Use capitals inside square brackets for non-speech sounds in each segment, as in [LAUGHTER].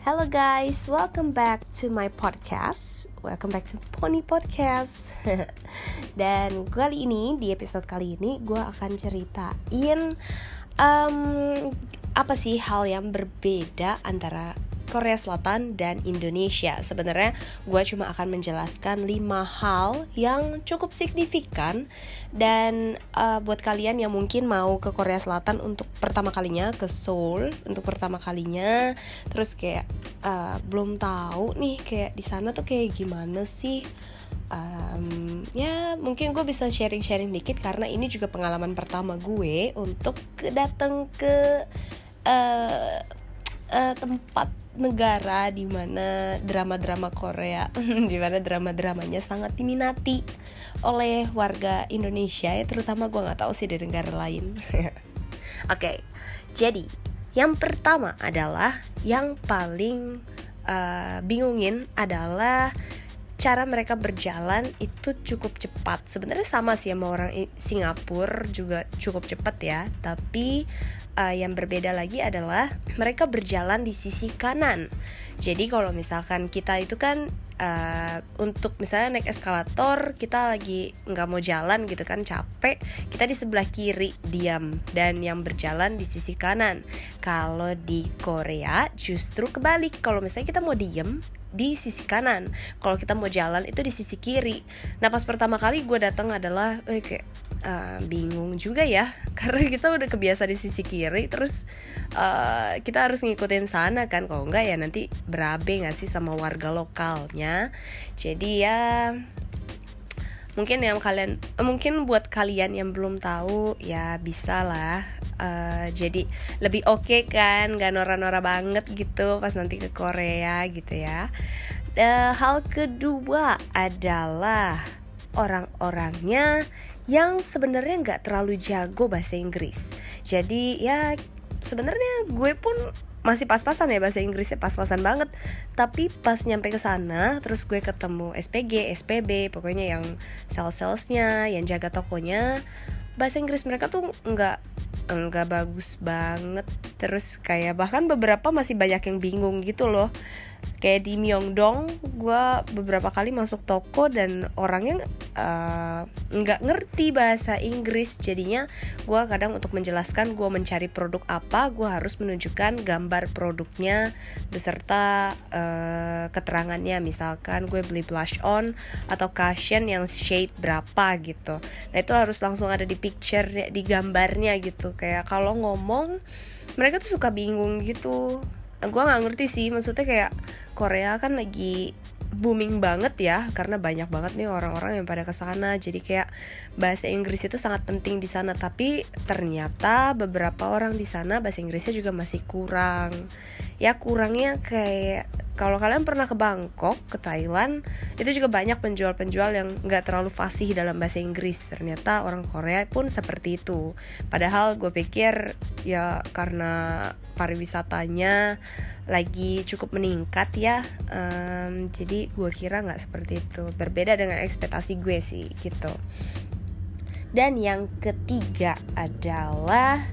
Hello guys, welcome back to my podcast. Welcome back to Pony Podcast. [LAUGHS] Dan kali ini di episode kali ini gue akan ceritain um, apa sih hal yang berbeda antara Korea Selatan dan Indonesia. Sebenarnya gue cuma akan menjelaskan lima hal yang cukup signifikan dan uh, buat kalian yang mungkin mau ke Korea Selatan untuk pertama kalinya ke Seoul untuk pertama kalinya, terus kayak uh, belum tahu nih kayak di sana tuh kayak gimana sih. Um, ya mungkin gue bisa sharing-sharing dikit karena ini juga pengalaman pertama gue untuk datang ke uh, uh, tempat negara di mana drama-drama Korea, [LAUGHS] di mana drama-dramanya sangat diminati oleh warga Indonesia ya, terutama gue nggak tahu sih di negara lain. [LAUGHS] Oke, okay, jadi yang pertama adalah yang paling uh, bingungin adalah cara mereka berjalan itu cukup cepat. Sebenarnya sama sih sama orang Singapura juga cukup cepat ya, tapi uh, yang berbeda lagi adalah mereka berjalan di sisi kanan. Jadi kalau misalkan kita itu kan uh, untuk misalnya naik eskalator kita lagi nggak mau jalan gitu kan capek kita di sebelah kiri diam dan yang berjalan di sisi kanan kalau di Korea justru kebalik kalau misalnya kita mau diem di sisi kanan. Kalau kita mau jalan itu di sisi kiri. Nah pas pertama kali gue datang adalah eh, kayak uh, bingung juga ya. [LAUGHS] Karena kita udah kebiasa di sisi kiri terus uh, kita harus ngikutin sana kan. Kalau enggak ya nanti berabe nggak sih sama warga lokalnya? Jadi ya mungkin yang kalian mungkin buat kalian yang belum tahu ya bisa lah uh, jadi lebih oke okay kan gak nora-nora banget gitu pas nanti ke Korea gitu ya. Uh, hal kedua adalah orang-orangnya yang sebenarnya nggak terlalu jago bahasa Inggris. Jadi ya sebenarnya gue pun masih pas-pasan ya bahasa Inggrisnya pas-pasan banget. Tapi pas nyampe ke sana terus gue ketemu SPG SPB pokoknya yang sales-salesnya yang jaga tokonya bahasa Inggris mereka tuh nggak nggak bagus banget. Terus kayak bahkan beberapa masih banyak yang bingung gitu loh kayak di Myeongdong gue beberapa kali masuk toko dan orangnya eh, nggak uh, ngerti bahasa Inggris. Jadinya gue kadang untuk menjelaskan gue mencari produk apa gue harus menunjukkan gambar produknya beserta uh, keterangannya. Misalkan gue beli blush on atau cushion yang shade berapa gitu. Nah itu harus langsung ada di picture di gambarnya gitu. Kayak kalau ngomong mereka tuh suka bingung gitu gue nggak ngerti sih maksudnya kayak Korea kan lagi booming banget ya karena banyak banget nih orang-orang yang pada ke sana jadi kayak bahasa Inggris itu sangat penting di sana. Tapi ternyata beberapa orang di sana bahasa Inggrisnya juga masih kurang. Ya kurangnya kayak kalau kalian pernah ke Bangkok ke Thailand itu juga banyak penjual-penjual yang nggak terlalu fasih dalam bahasa Inggris. Ternyata orang Korea pun seperti itu. Padahal gue pikir ya karena pariwisatanya lagi cukup meningkat ya. Um, jadi gue kira nggak seperti itu. Berbeda dengan ekspektasi gue sih gitu. Dan yang ketiga adalah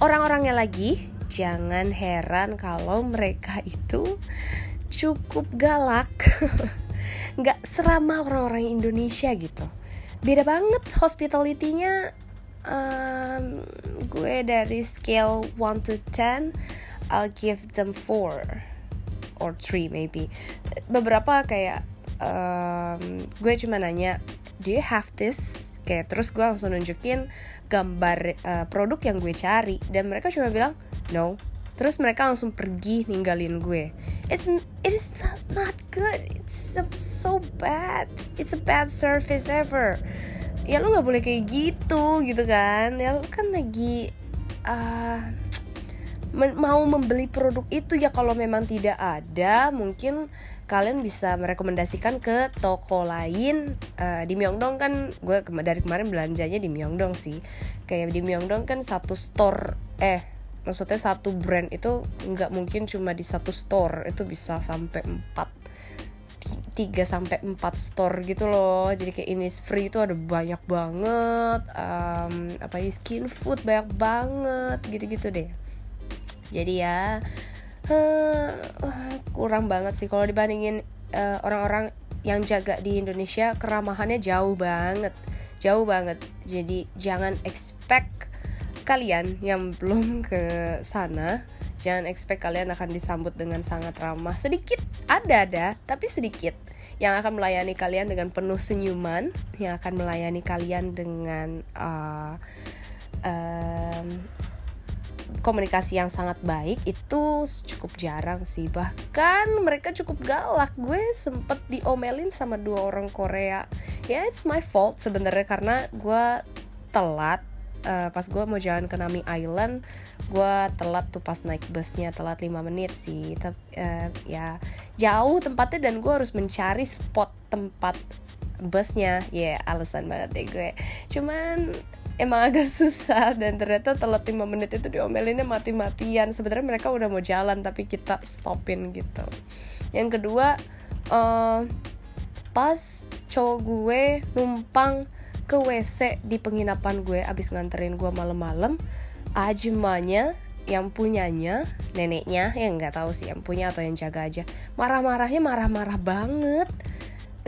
orang-orangnya lagi jangan heran kalau mereka itu cukup galak. [LAUGHS] Nggak serama orang-orang Indonesia gitu. Beda banget hospitality-nya um, gue dari scale 1 to 10 I'll give them four or three maybe. Beberapa kayak um, gue cuma nanya do you have this? Kayak terus gue langsung nunjukin gambar uh, produk yang gue cari dan mereka cuma bilang no. Terus mereka langsung pergi ninggalin gue. It's it is not, not good. It's so bad. It's a bad service ever ya lo nggak boleh kayak gitu gitu kan. Ya lo kan lagi uh, mau membeli produk itu ya kalau memang tidak ada mungkin kalian bisa merekomendasikan ke toko lain. Uh, di Myeongdong kan gue dari kemarin belanjanya di Myeongdong sih. Kayak di Myeongdong kan satu store eh maksudnya satu brand itu nggak mungkin cuma di satu store itu bisa sampai empat tiga sampai empat store gitu loh. Jadi kayak ini free itu ada banyak banget um, apa ya skin food banyak banget gitu-gitu deh. Jadi ya huh, kurang banget sih kalau dibandingin orang orang-orang yang jaga di Indonesia keramahannya jauh banget jauh banget. Jadi jangan expect kalian yang belum ke sana jangan expect kalian akan disambut dengan sangat ramah. Sedikit ada ada tapi sedikit. Yang akan melayani kalian dengan penuh senyuman yang akan melayani kalian dengan uh, um, komunikasi yang sangat baik itu cukup jarang sih. Bahkan mereka cukup galak. Gue sempet diomelin sama dua orang Korea. Ya yeah, it's my fault sebenarnya karena gue telat uh, pas gue mau jalan ke Nami Island gue telat tuh pas naik busnya telat 5 menit sih. Tapi, uh, ya jauh tempatnya dan gue harus mencari spot tempat busnya. Ya yeah, alasan banget deh gue. Cuman emang [LAUGHS] agak susah dan ternyata telat 5 menit itu diomelinnya mati-matian. Sebenarnya mereka udah mau jalan tapi kita stopin gitu. Yang kedua uh, pas cowok gue numpang ke WC di penginapan gue abis nganterin gue malam-malam ajemanya yang punyanya neneknya yang nggak tahu sih yang punya atau yang jaga aja marah-marahnya marah-marah banget.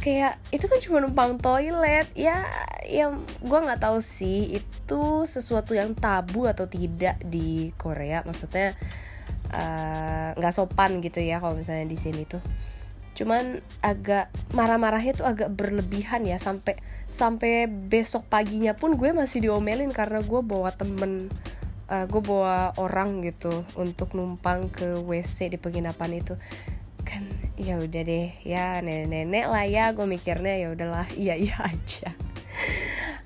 Kayak itu kan cuma numpang toilet. Ya ya gue nggak tahu sih itu sesuatu yang tabu atau tidak di Korea. Maksudnya eh, nggak uh, sopan gitu ya kalau misalnya di sini tuh cuman agak marah-marahnya tuh agak berlebihan ya sampai sampai besok paginya pun gue masih diomelin karena gue bawa temen uh, gue bawa orang gitu untuk numpang ke WC di penginapan itu. Kan ya udah deh ya nenek-nenek lah ya gue mikirnya ya udahlah [LAUGHS] iya iya aja.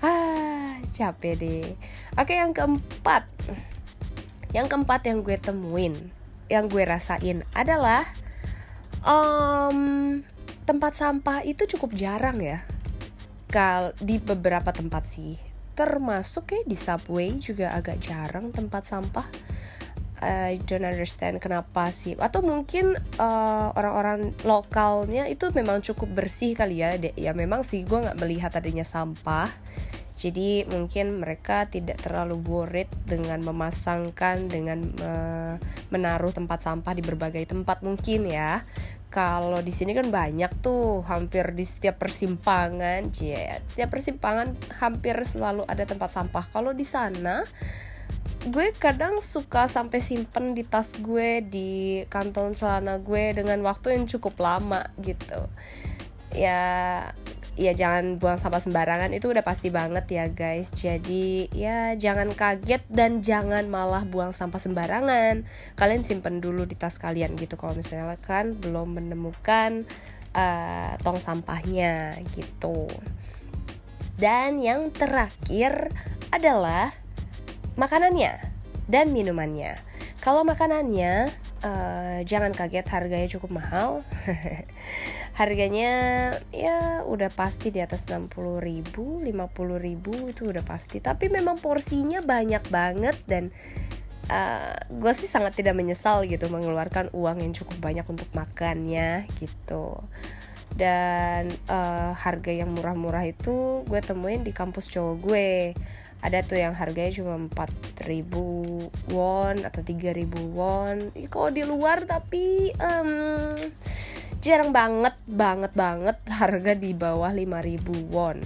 Ah capek deh. Oke yang keempat. Yang keempat yang gue temuin yang gue rasain adalah um, tempat sampah itu cukup jarang ya. Kal di beberapa tempat sih. Termasuk ya di subway juga agak jarang tempat sampah. I don't understand kenapa sih. Atau mungkin uh, orang-orang lokalnya itu memang cukup bersih kali ya De ya memang sih gue nggak melihat adanya sampah. Jadi mungkin mereka tidak terlalu worried dengan memasangkan dengan uh, menaruh tempat sampah di berbagai tempat mungkin ya kalau di sini kan banyak tuh hampir di setiap persimpangan cie. Setiap persimpangan hampir selalu ada tempat sampah. Kalau di sana gue kadang suka sampai simpen di tas gue di kantong celana gue dengan waktu yang cukup lama gitu. Ya ya jangan buang sampah sembarangan itu udah pasti banget ya guys jadi ya jangan kaget dan jangan malah buang sampah sembarangan kalian simpen dulu di tas kalian gitu kalau misalnya kan belum menemukan uh, tong sampahnya gitu dan yang terakhir adalah makanannya dan minumannya. Kalau makanannya uh, jangan kaget harganya cukup mahal. [LAUGHS] harganya ya udah pasti di atas 60 ribu 50 ribu itu udah pasti. Tapi memang porsinya banyak banget dan uh, gue sih sangat tidak menyesal gitu mengeluarkan uang yang cukup banyak untuk makannya gitu. Dan uh, harga yang murah-murah itu gue temuin di kampus cowok gue. Ada tuh yang harganya cuma 4000 won atau 3000 won. Ya, kalau di luar tapi um, jarang banget banget banget harga di bawah 5000 won.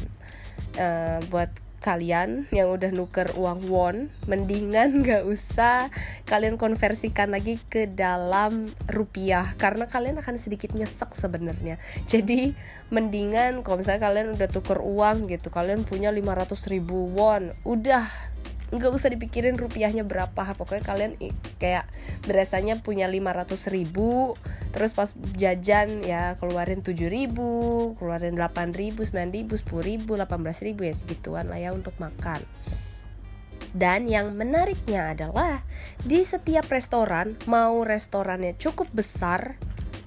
Uh, buat kalian yang udah nuker uang won mendingan [LAUGHS] gak usah kalian konversikan lagi ke dalam rupiah karena kalian akan sedikit nyesek sebenarnya. Jadi mendingan kalau misalnya kalian udah tuker uang gitu kalian punya 500 ribu won udah nggak usah dipikirin rupiahnya berapa. Pokoknya kalian kayak berasanya punya 500 ribu terus pas jajan ya keluarin 7 ribu keluarin 8 ribu 9 ribu 10 ribu 18 ribu ya segituan lah ya untuk makan. Dan yang menariknya adalah di setiap restoran mau restorannya cukup besar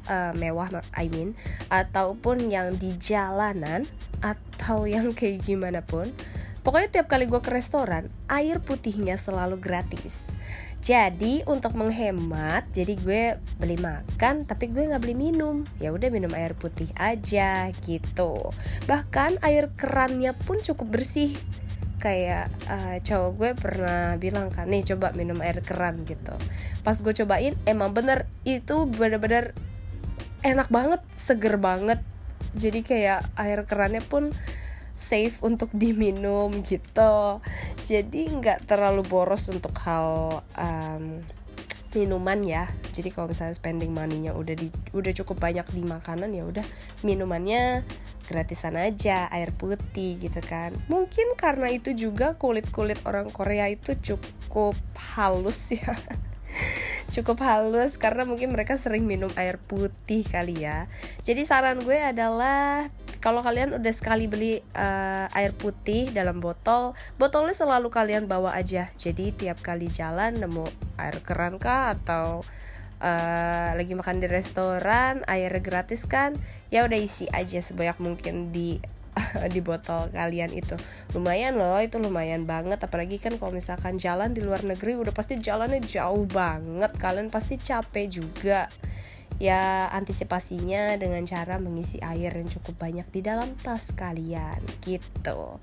uh, mewah I mean ataupun yang di jalanan atau yang kayak gimana pun Pokoknya tiap kali gue ke restoran, air putihnya selalu gratis. Jadi untuk menghemat, jadi gue beli makan tapi gue nggak beli minum. Ya udah minum air putih aja gitu. Bahkan air kerannya pun cukup bersih. kayak uh, cowok gue pernah bilang kan nih coba minum air keran gitu pas gue cobain emang bener itu bener-bener enak banget seger banget jadi kayak air kerannya pun safe untuk diminum gitu. Jadi nggak terlalu boros untuk hal um, minuman ya. Jadi kalau misalnya spending money-nya udah di udah cukup banyak di makanan ya udah minumannya gratisan aja air putih gitu kan. Mungkin karena itu juga kulit kulit orang Korea itu cukup halus [LAUGHS] ya. Cukup halus karena mungkin mereka sering minum air putih kali ya. Jadi saran gue adalah kalau kalian udah sekali beli uh, air putih dalam botol botolnya selalu kalian bawa aja. Jadi tiap kali jalan nemu air keran kah atau uh, lagi makan di restoran air gratis kan ya udah isi aja sebanyak mungkin di [LAUGHS] di botol kalian itu. Lumayan loh itu lumayan banget. Apalagi kan kalau misalkan jalan di luar negeri udah pasti jalannya jauh banget. Kalian pasti capek juga ya antisipasinya dengan cara mengisi air yang cukup banyak di dalam tas kalian gitu.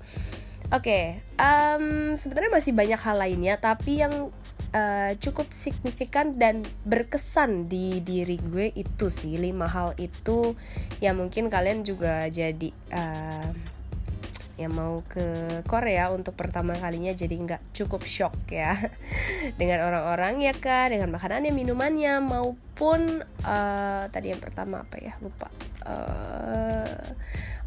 Oke, okay, um, sebenarnya masih banyak hal lainnya, tapi yang uh, cukup signifikan dan berkesan di diri gue itu sih lima hal itu yang mungkin kalian juga jadi uh, yang mau ke Korea untuk pertama kalinya jadi nggak cukup shock ya. [LAUGHS] Dengan orang-orang ya kan dengan makanannya minumannya maupun uh, tadi yang pertama apa ya? Lupa. Uh,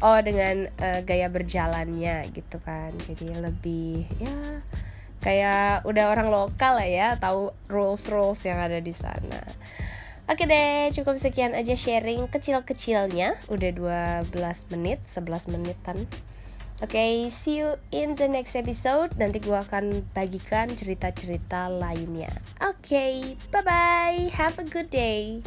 oh dengan uh, gaya berjalannya gitu kan. Jadi lebih ya kayak udah orang lokal lah ya tahu rules rules yang ada di sana. Oke deh, cukup sekian aja sharing kecil-kecilnya. Udah 12 menit, 11 menitan. Oke, okay, see you in the next episode. Nanti gue akan bagikan cerita-cerita lainnya. Oke, okay, bye-bye. Have a good day.